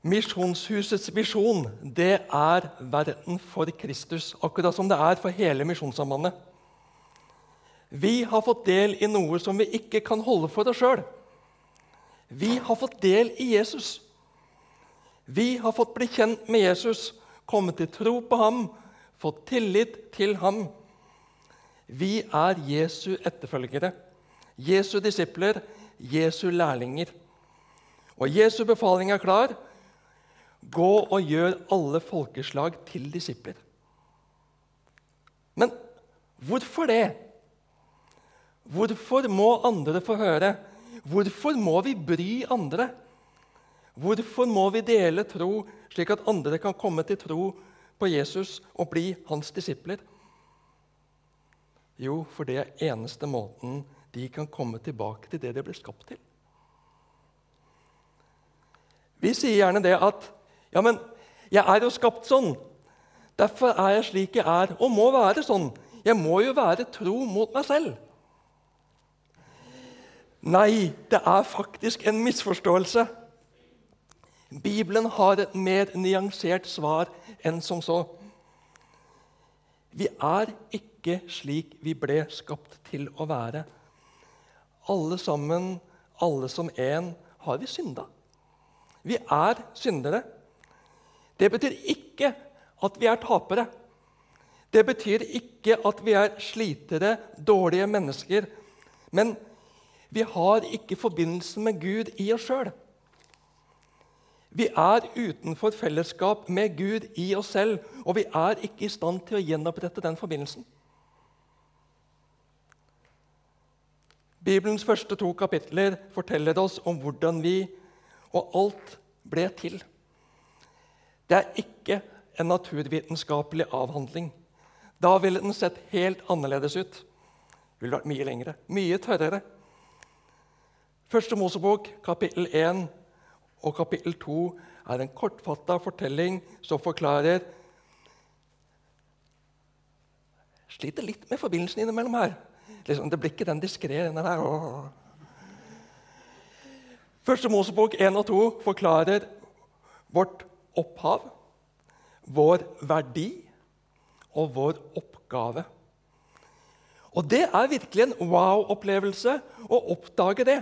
Misjonshusets visjon det er verden for Kristus, akkurat som det er for hele Misjonssambandet. Vi har fått del i noe som vi ikke kan holde for oss sjøl. Vi har fått del i Jesus. Vi har fått bli kjent med Jesus, kommet til tro på ham, fått tillit til ham. Vi er Jesu etterfølgere, Jesu disipler, Jesu lærlinger. Og Jesu befaling er klar. Gå og gjør alle folkeslag til disipler. Men hvorfor det? Hvorfor må andre få høre? Hvorfor må vi bry andre? Hvorfor må vi dele tro, slik at andre kan komme til tro på Jesus og bli hans disipler? Jo, for det er eneste måten de kan komme tilbake til det de ble skapt til. Vi sier gjerne det at ja, men jeg er jo skapt sånn. Derfor er jeg slik jeg er, og må være sånn. Jeg må jo være tro mot meg selv. Nei, det er faktisk en misforståelse. Bibelen har et mer nyansert svar enn som så. Vi er ikke slik vi ble skapt til å være. Alle sammen, alle som én, har vi synda. Vi er syndere. Det betyr ikke at vi er tapere. Det betyr ikke at vi er slitere, dårlige mennesker. Men vi har ikke forbindelsen med Gud i oss sjøl. Vi er utenfor fellesskap med Gud i oss selv, og vi er ikke i stand til å gjenopprette den forbindelsen. Bibelens første to kapitler forteller oss om hvordan vi og alt ble til. Det er ikke en naturvitenskapelig avhandling. Da ville den sett helt annerledes ut. Det ville vært mye lengre, mye tørrere. Første Mosebok, kapittel 1 og kapittel 2 er en kortfatta fortelling som forklarer Sliter litt med forbindelsen innimellom her. Liksom, det blir ikke den diskré, denne her. Første Mosebok 1 og 2 forklarer vårt opphav, vår verdi og vår oppgave. Og det er virkelig en wow-opplevelse å oppdage det.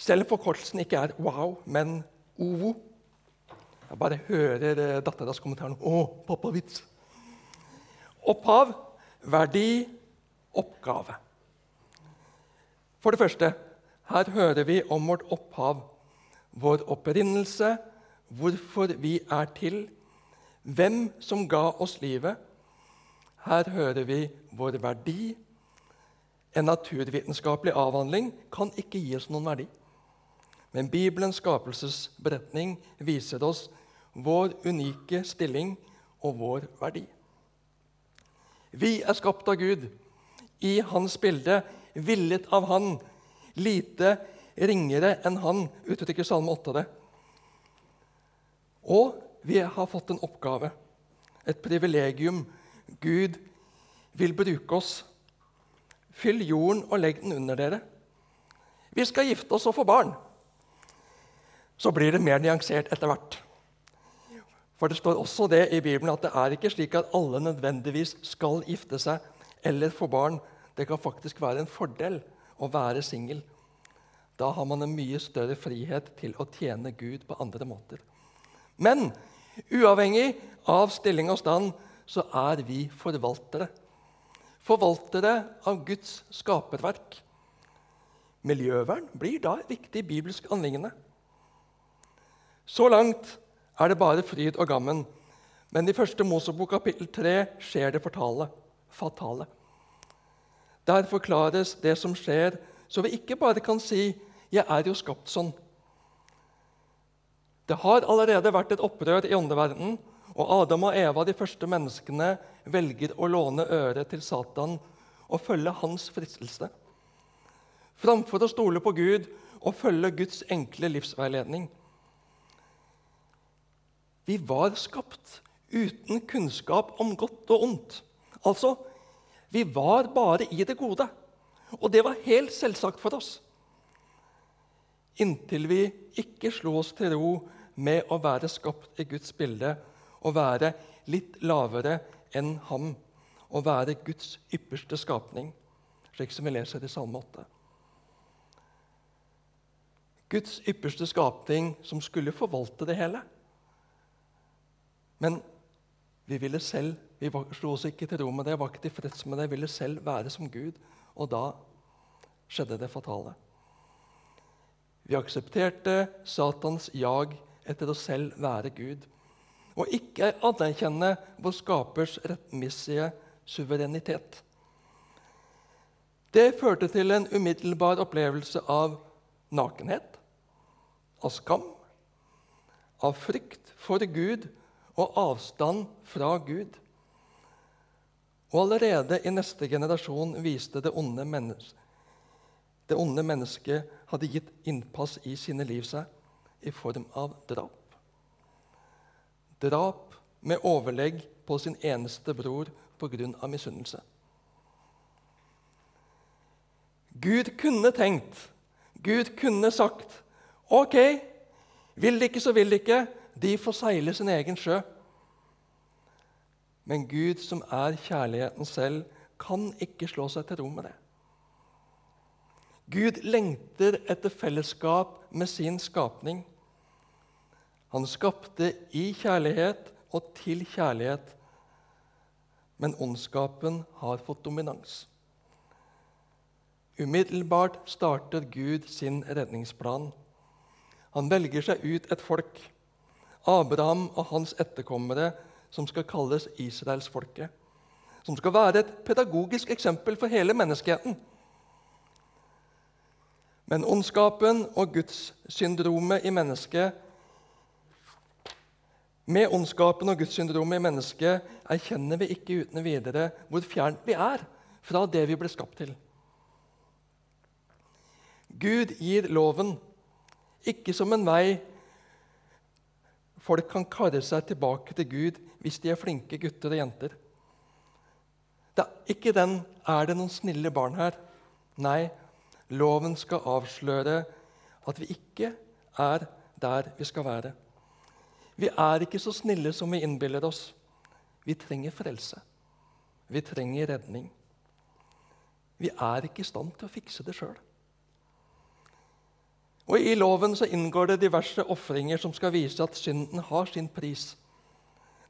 Selv om forkortelsen ikke er wow, men OVO. Jeg bare hører eh, datteras kommentar nå. 'Å, pappavits'. Opphav, verdi, oppgave. For det første, her hører vi om vårt opphav, vår opprinnelse, hvorfor vi er til, hvem som ga oss livet. Her hører vi vår verdi. En naturvitenskapelig avhandling kan ikke gi oss noen verdi. Men Bibelens skapelsesberetning viser oss vår unike stilling og vår verdi. Vi er skapt av Gud, i Hans bilde, villet av Han, lite ringere enn Han, uttrykker Salme 8 det. Og vi har fått en oppgave, et privilegium. Gud vil bruke oss. Fyll jorden og legg den under dere. Vi skal gifte oss og få barn så blir det mer nyansert etter hvert. For det står også det i Bibelen at det er ikke slik at alle nødvendigvis skal gifte seg eller få barn. Det kan faktisk være en fordel å være singel. Da har man en mye større frihet til å tjene Gud på andre måter. Men uavhengig av stilling og stand så er vi forvaltere. Forvaltere av Guds skaperverk. Miljøvern blir da et viktig bibelsk anliggende. Så langt er det bare fryd og gammen. Men i første Mosebok kapittel 3 skjer det fortale, fatale. Der forklares det som skjer, så vi ikke bare kan si 'Jeg er jo skapt sånn'. Det har allerede vært et opprør i åndeverdenen, og Adam og Eva, de første menneskene, velger å låne øret til Satan og følge hans fristelse. Framfor å stole på Gud og følge Guds enkle livsveiledning. Vi var skapt uten kunnskap om godt og ondt. Altså, vi var bare i det gode. Og det var helt selvsagt for oss. inntil vi ikke slo oss til ro med å være skapt i Guds bilde og være litt lavere enn ham og være Guds ypperste skapning, slik som vi leser i Salme 8. Guds ypperste skapning som skulle forvalte det hele. Men vi ville selv, vi slo oss ikke til ro med det, var ikke tilfreds med det, ville selv være som Gud. Og da skjedde det fatale. Vi aksepterte Satans jag etter å selv være Gud og ikke anerkjenne vår skapers rettmessige suverenitet. Det førte til en umiddelbar opplevelse av nakenhet, av skam, av frykt for Gud og avstand fra Gud. Og allerede i neste generasjon viste det onde, mennesket det onde mennesket hadde gitt innpass i sine liv seg i form av drap. Drap med overlegg på sin eneste bror pga. misunnelse. Gud kunne tenkt, Gud kunne sagt OK, vil de ikke, så vil de ikke. De får seile sin egen sjø. Men Gud, som er kjærligheten selv, kan ikke slå seg til ro med det. Gud lengter etter fellesskap med sin skapning. Han skapte i kjærlighet og til kjærlighet, men ondskapen har fått dominans. Umiddelbart starter Gud sin redningsplan. Han velger seg ut et folk, Abraham og hans etterkommere, som skal kalles israelsfolket. Som skal være et pedagogisk eksempel for hele menneskeheten. Men ondskapen og gudssyndromet i mennesket Med ondskapen og gudssyndromet i mennesket erkjenner vi ikke uten videre hvor fjernt vi er fra det vi ble skapt til. Gud gir loven, ikke som en vei folk kan karre seg tilbake til Gud hvis de er flinke gutter og jenter. Det er ikke den 'er det noen snille barn her'? Nei, loven skal avsløre at vi ikke er der vi skal være. Vi er ikke så snille som vi innbiller oss. Vi trenger frelse. Vi trenger redning. Vi er ikke i stand til å fikse det sjøl. Og I loven så inngår det diverse ofringer som skal vise at synden har sin pris.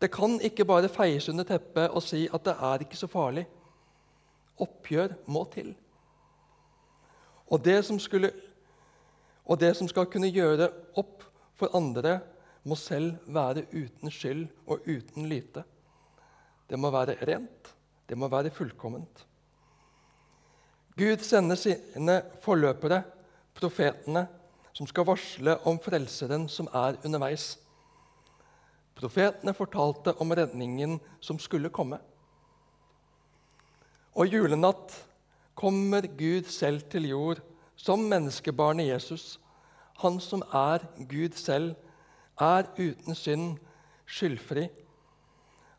Det kan ikke bare feies under teppet og si at det er ikke så farlig. Oppgjør må til. Og det som, skulle, og det som skal kunne gjøre opp for andre, må selv være uten skyld og uten lyte. Det må være rent, det må være fullkomment. Gud sender sine forløpere, profetene, som skal varsle om Frelseren som er underveis. Profetene fortalte om redningen som skulle komme. Og julenatt kommer Gud selv til jord som menneskebarnet Jesus. Han som er Gud selv, er uten synd, skyldfri.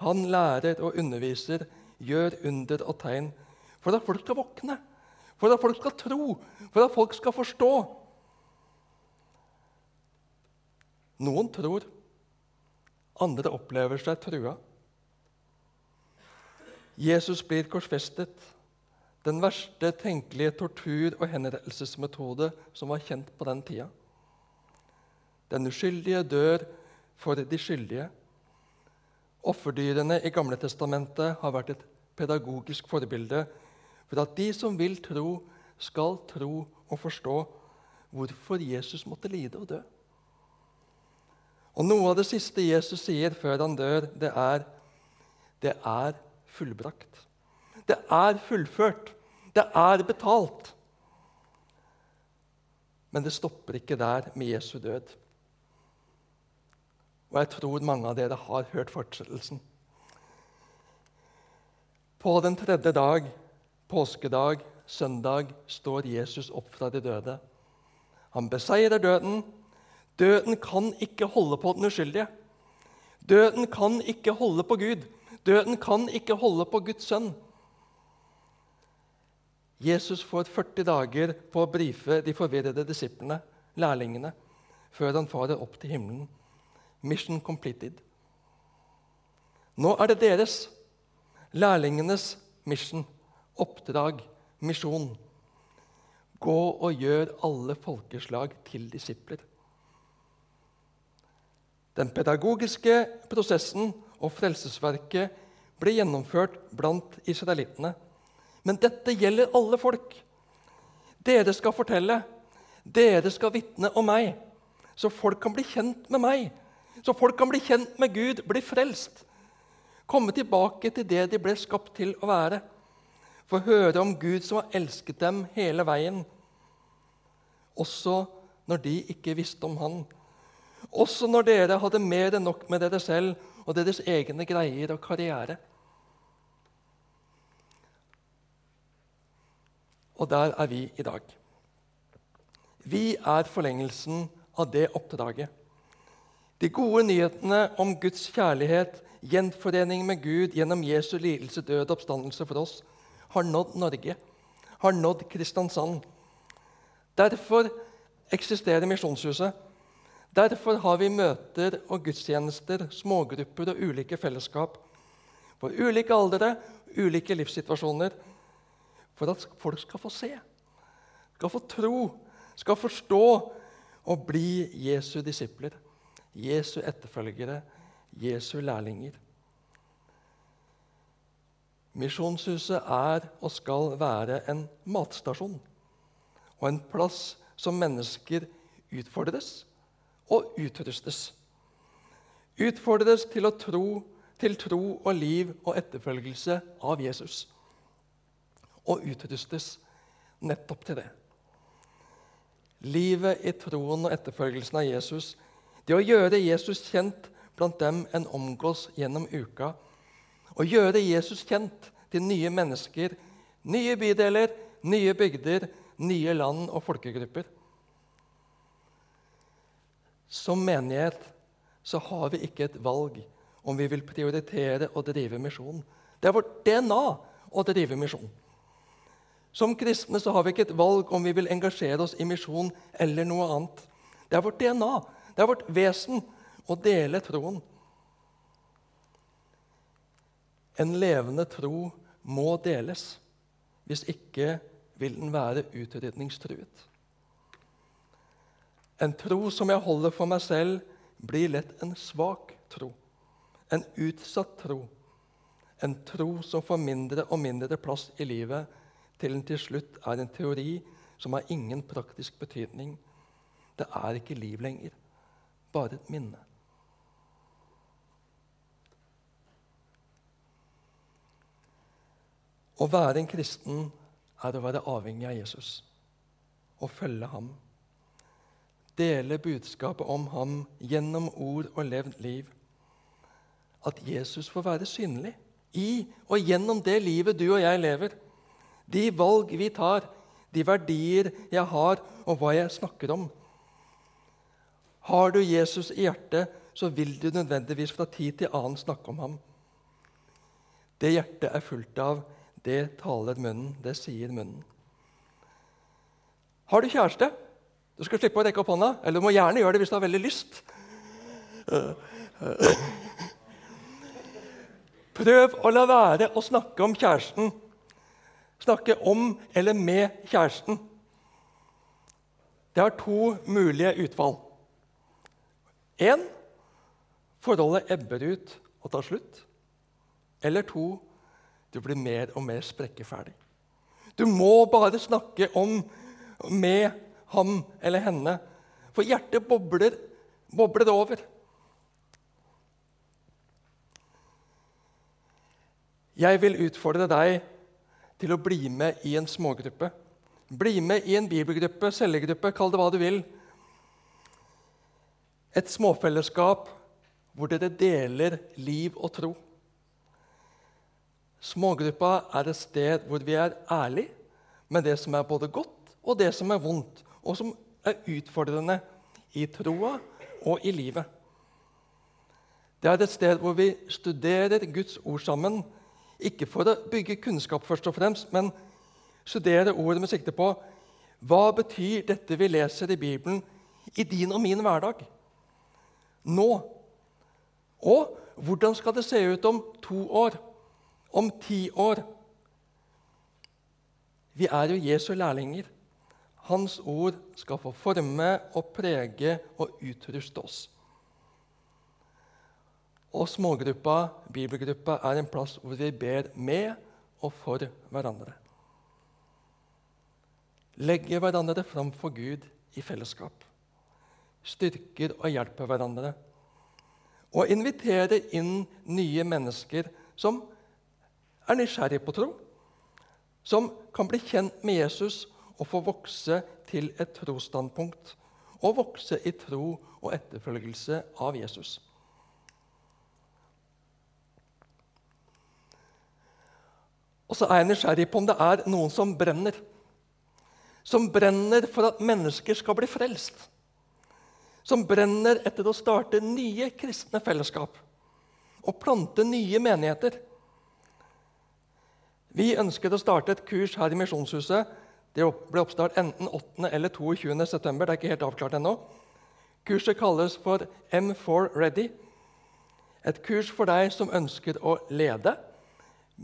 Han lærer og underviser, gjør under og tegn for at folk skal våkne, for at folk skal tro, for at folk skal forstå. Noen tror, andre opplever seg trua. Jesus blir korsfestet, den verste tenkelige tortur- og henrettelsesmetode som var kjent på den tida. Den uskyldige dør for de skyldige. Offerdyrene i Gamle Testamentet har vært et pedagogisk forbilde for at de som vil tro, skal tro og forstå hvorfor Jesus måtte lide og dø. Og Noe av det siste Jesus sier før han dør, det er det er fullbrakt. Det er fullført. Det er betalt. Men det stopper ikke der med Jesu død. Og jeg tror mange av dere har hørt fortsettelsen. På den tredje dag, påskedag, søndag, står Jesus opp fra de døde. Han beseirer døden, Døden kan ikke holde på den uskyldige. Døden kan ikke holde på Gud. Døden kan ikke holde på Guds sønn. Jesus får 40 dager på å brife de forvirrede disiplene, lærlingene før han farer opp til himmelen. Mission completed. Nå er det deres, lærlingenes mission, oppdrag, misjon. Gå og gjør alle folkeslag til disipler. Den pedagogiske prosessen og frelsesverket ble gjennomført blant israelittene. Men dette gjelder alle folk. Dere skal fortelle. Dere skal vitne om meg, så folk kan bli kjent med meg. Så folk kan bli kjent med Gud, bli frelst. Komme tilbake til det de ble skapt til å være. Få høre om Gud som har elsket dem hele veien. Også når de ikke visste om Han. Også når dere hadde mer enn nok med dere selv og deres egne greier og karriere. Og der er vi i dag. Vi er forlengelsen av det oppdraget. De gode nyhetene om Guds kjærlighet, gjenforening med Gud gjennom Jesu lidelse, død og oppstandelse for oss, har nådd Norge, har nådd Kristiansand. Derfor eksisterer Misjonshuset. Derfor har vi møter og gudstjenester, smågrupper og ulike fellesskap for ulike aldre, ulike livssituasjoner for at folk skal få se, skal få tro, skal forstå og bli Jesu disipler, Jesu etterfølgere, Jesu lærlinger. Misjonshuset er og skal være en matstasjon og en plass som mennesker utfordres og utrustes. Utfordres til, tro, til tro og liv og etterfølgelse av Jesus og utrustes nettopp til det. Livet i troen og etterfølgelsen av Jesus, det å gjøre Jesus kjent blant dem en omgås gjennom uka, å gjøre Jesus kjent til nye mennesker, nye bydeler, nye bygder, nye land og folkegrupper. Som menighet så har vi ikke et valg om vi vil prioritere å drive misjon. Det er vårt DNA å drive misjon. Som kristne så har vi ikke et valg om vi vil engasjere oss i misjon eller noe annet. Det er vårt DNA, det er vårt vesen å dele troen. En levende tro må deles. Hvis ikke vil den være utrydningstruet. En tro som jeg holder for meg selv, blir lett en svak tro. En utsatt tro. En tro som får mindre og mindre plass i livet til den til slutt er en teori som har ingen praktisk betydning. Det er ikke liv lenger, bare et minne. Å være en kristen er å være avhengig av Jesus og følge ham. Dele budskapet om ham gjennom ord og levd liv. At Jesus får være synlig i og gjennom det livet du og jeg lever de valg vi tar, de verdier jeg har, og hva jeg snakker om. Har du Jesus i hjertet, så vil du nødvendigvis fra tid til annen snakke om ham. Det hjertet er fullt av, det taler munnen, det sier munnen. Har du kjæreste? Du skal slippe å rekke opp hånda. Eller du må gjerne gjøre det hvis du har veldig lyst. Prøv å la være å snakke om kjæresten snakke om eller med kjæresten. Det har to mulige utfall. Én forholdet ebber ut og tar slutt. Eller to du blir mer og mer sprekkeferdig. Du må bare snakke om med ham eller henne, for hjertet bobler, bobler over. Jeg vil utfordre deg til å bli med i en smågruppe. Bli med i en bibelgruppe, cellegruppe, kall det hva du vil. Et småfellesskap hvor dere deler liv og tro. Smågruppa er et sted hvor vi er ærlige med det som er både godt og det som er vondt, og som er utfordrende i troa og i livet. Det er et sted hvor vi studerer Guds ord sammen ikke for å bygge kunnskap, først og fremst, men studere ordet med sikte på hva betyr dette vi leser i Bibelen, i din og min hverdag. Nå. Og hvordan skal det se ut om to år? Om ti år? Vi er jo Jesu lærlinger. Hans ord skal få forme og prege og utruste oss. Og smågruppa, bibelgruppa, er en plass hvor vi ber med og for hverandre. Legge hverandre fram for Gud i fellesskap. Styrker og hjelper hverandre. Og inviterer inn nye mennesker som er nysgjerrige på tro. Som kan bli kjent med Jesus og få vokse til et trosstandpunkt. Og vokse i tro og etterfølgelse av Jesus. Og så er jeg nysgjerrig på om det er noen som brenner. Som brenner for at mennesker skal bli frelst. Som brenner etter å starte nye kristne fellesskap og plante nye menigheter. Vi ønsker å starte et kurs her i Misjonshuset. Det ble oppstart enten 8. eller 22. september. Det er ikke helt avklart ennå. Kurset kalles for M4 Ready. Et kurs for deg som ønsker å lede,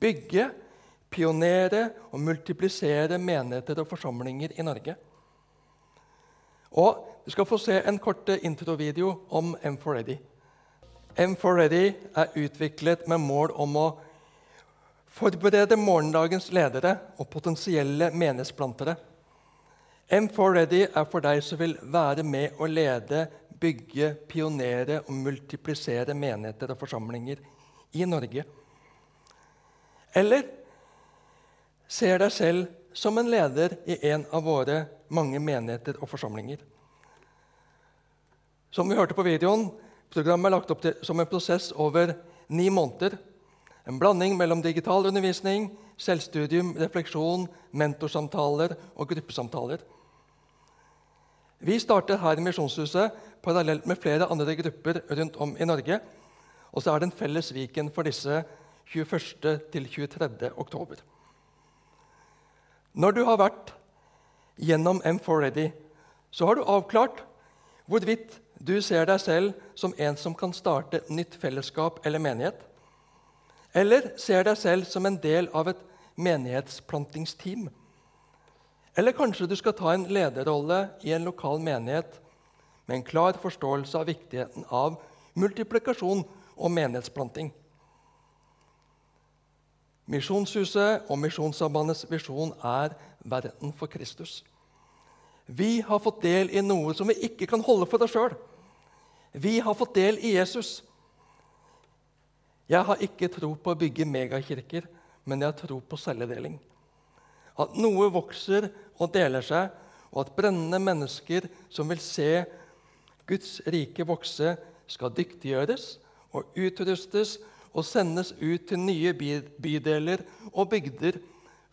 bygge, pionere og multiplisere menigheter og forsamlinger i Norge. Og Du skal få se en kort introvideo om M4Ready. M4Ready er utviklet med mål om å forberede morgendagens ledere og potensielle menighetsplantere. M4Ready er for deg som vil være med å lede, bygge, pionere og multiplisere menigheter og forsamlinger i Norge. Eller ser deg selv som en leder i en av våre mange menigheter og forsamlinger. Som vi hørte på videoen, Programmet er lagt opp til, som en prosess over ni måneder. En blanding mellom digital undervisning, selvstudium, refleksjon, mentorsamtaler og gruppesamtaler. Vi starter her i Misjonshuset parallelt med flere andre grupper rundt om i Norge. Og så er det en felles Viken for disse 21. til 23. oktober. Når du har vært gjennom M4 Ready, så har du avklart hvorvidt du ser deg selv som en som kan starte nytt fellesskap eller menighet, eller ser deg selv som en del av et menighetsplantingsteam. Eller kanskje du skal ta en lederrolle i en lokal menighet med en klar forståelse av viktigheten av multiplikasjon og menighetsplanting. Misjonshuset og Misjonssambandets visjon er verden for Kristus. Vi har fått del i noe som vi ikke kan holde for oss sjøl. Vi har fått del i Jesus. Jeg har ikke tro på å bygge megakirker, men jeg har tro på celledeling. At noe vokser og deler seg, og at brennende mennesker som vil se Guds rike vokse, skal dyktiggjøres og utrustes og sendes ut til nye bydeler og bygder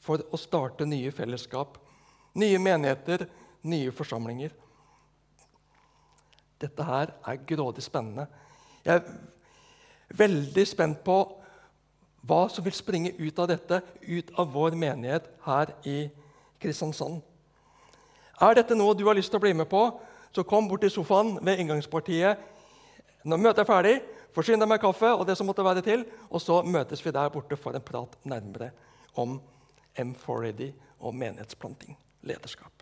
for å starte nye fellesskap, nye menigheter, nye forsamlinger. Dette her er grådig spennende. Jeg er veldig spent på hva som vil springe ut av dette, ut av vår menighet her i Kristiansand. Er dette noe du har lyst til å bli med på, så kom bort til sofaen ved inngangspartiet når møtet er ferdig. Forsyn deg med kaffe og det som måtte være til, og så møtes vi der borte for en prat nærmere om M4Ready og menighetsplanting, lederskap.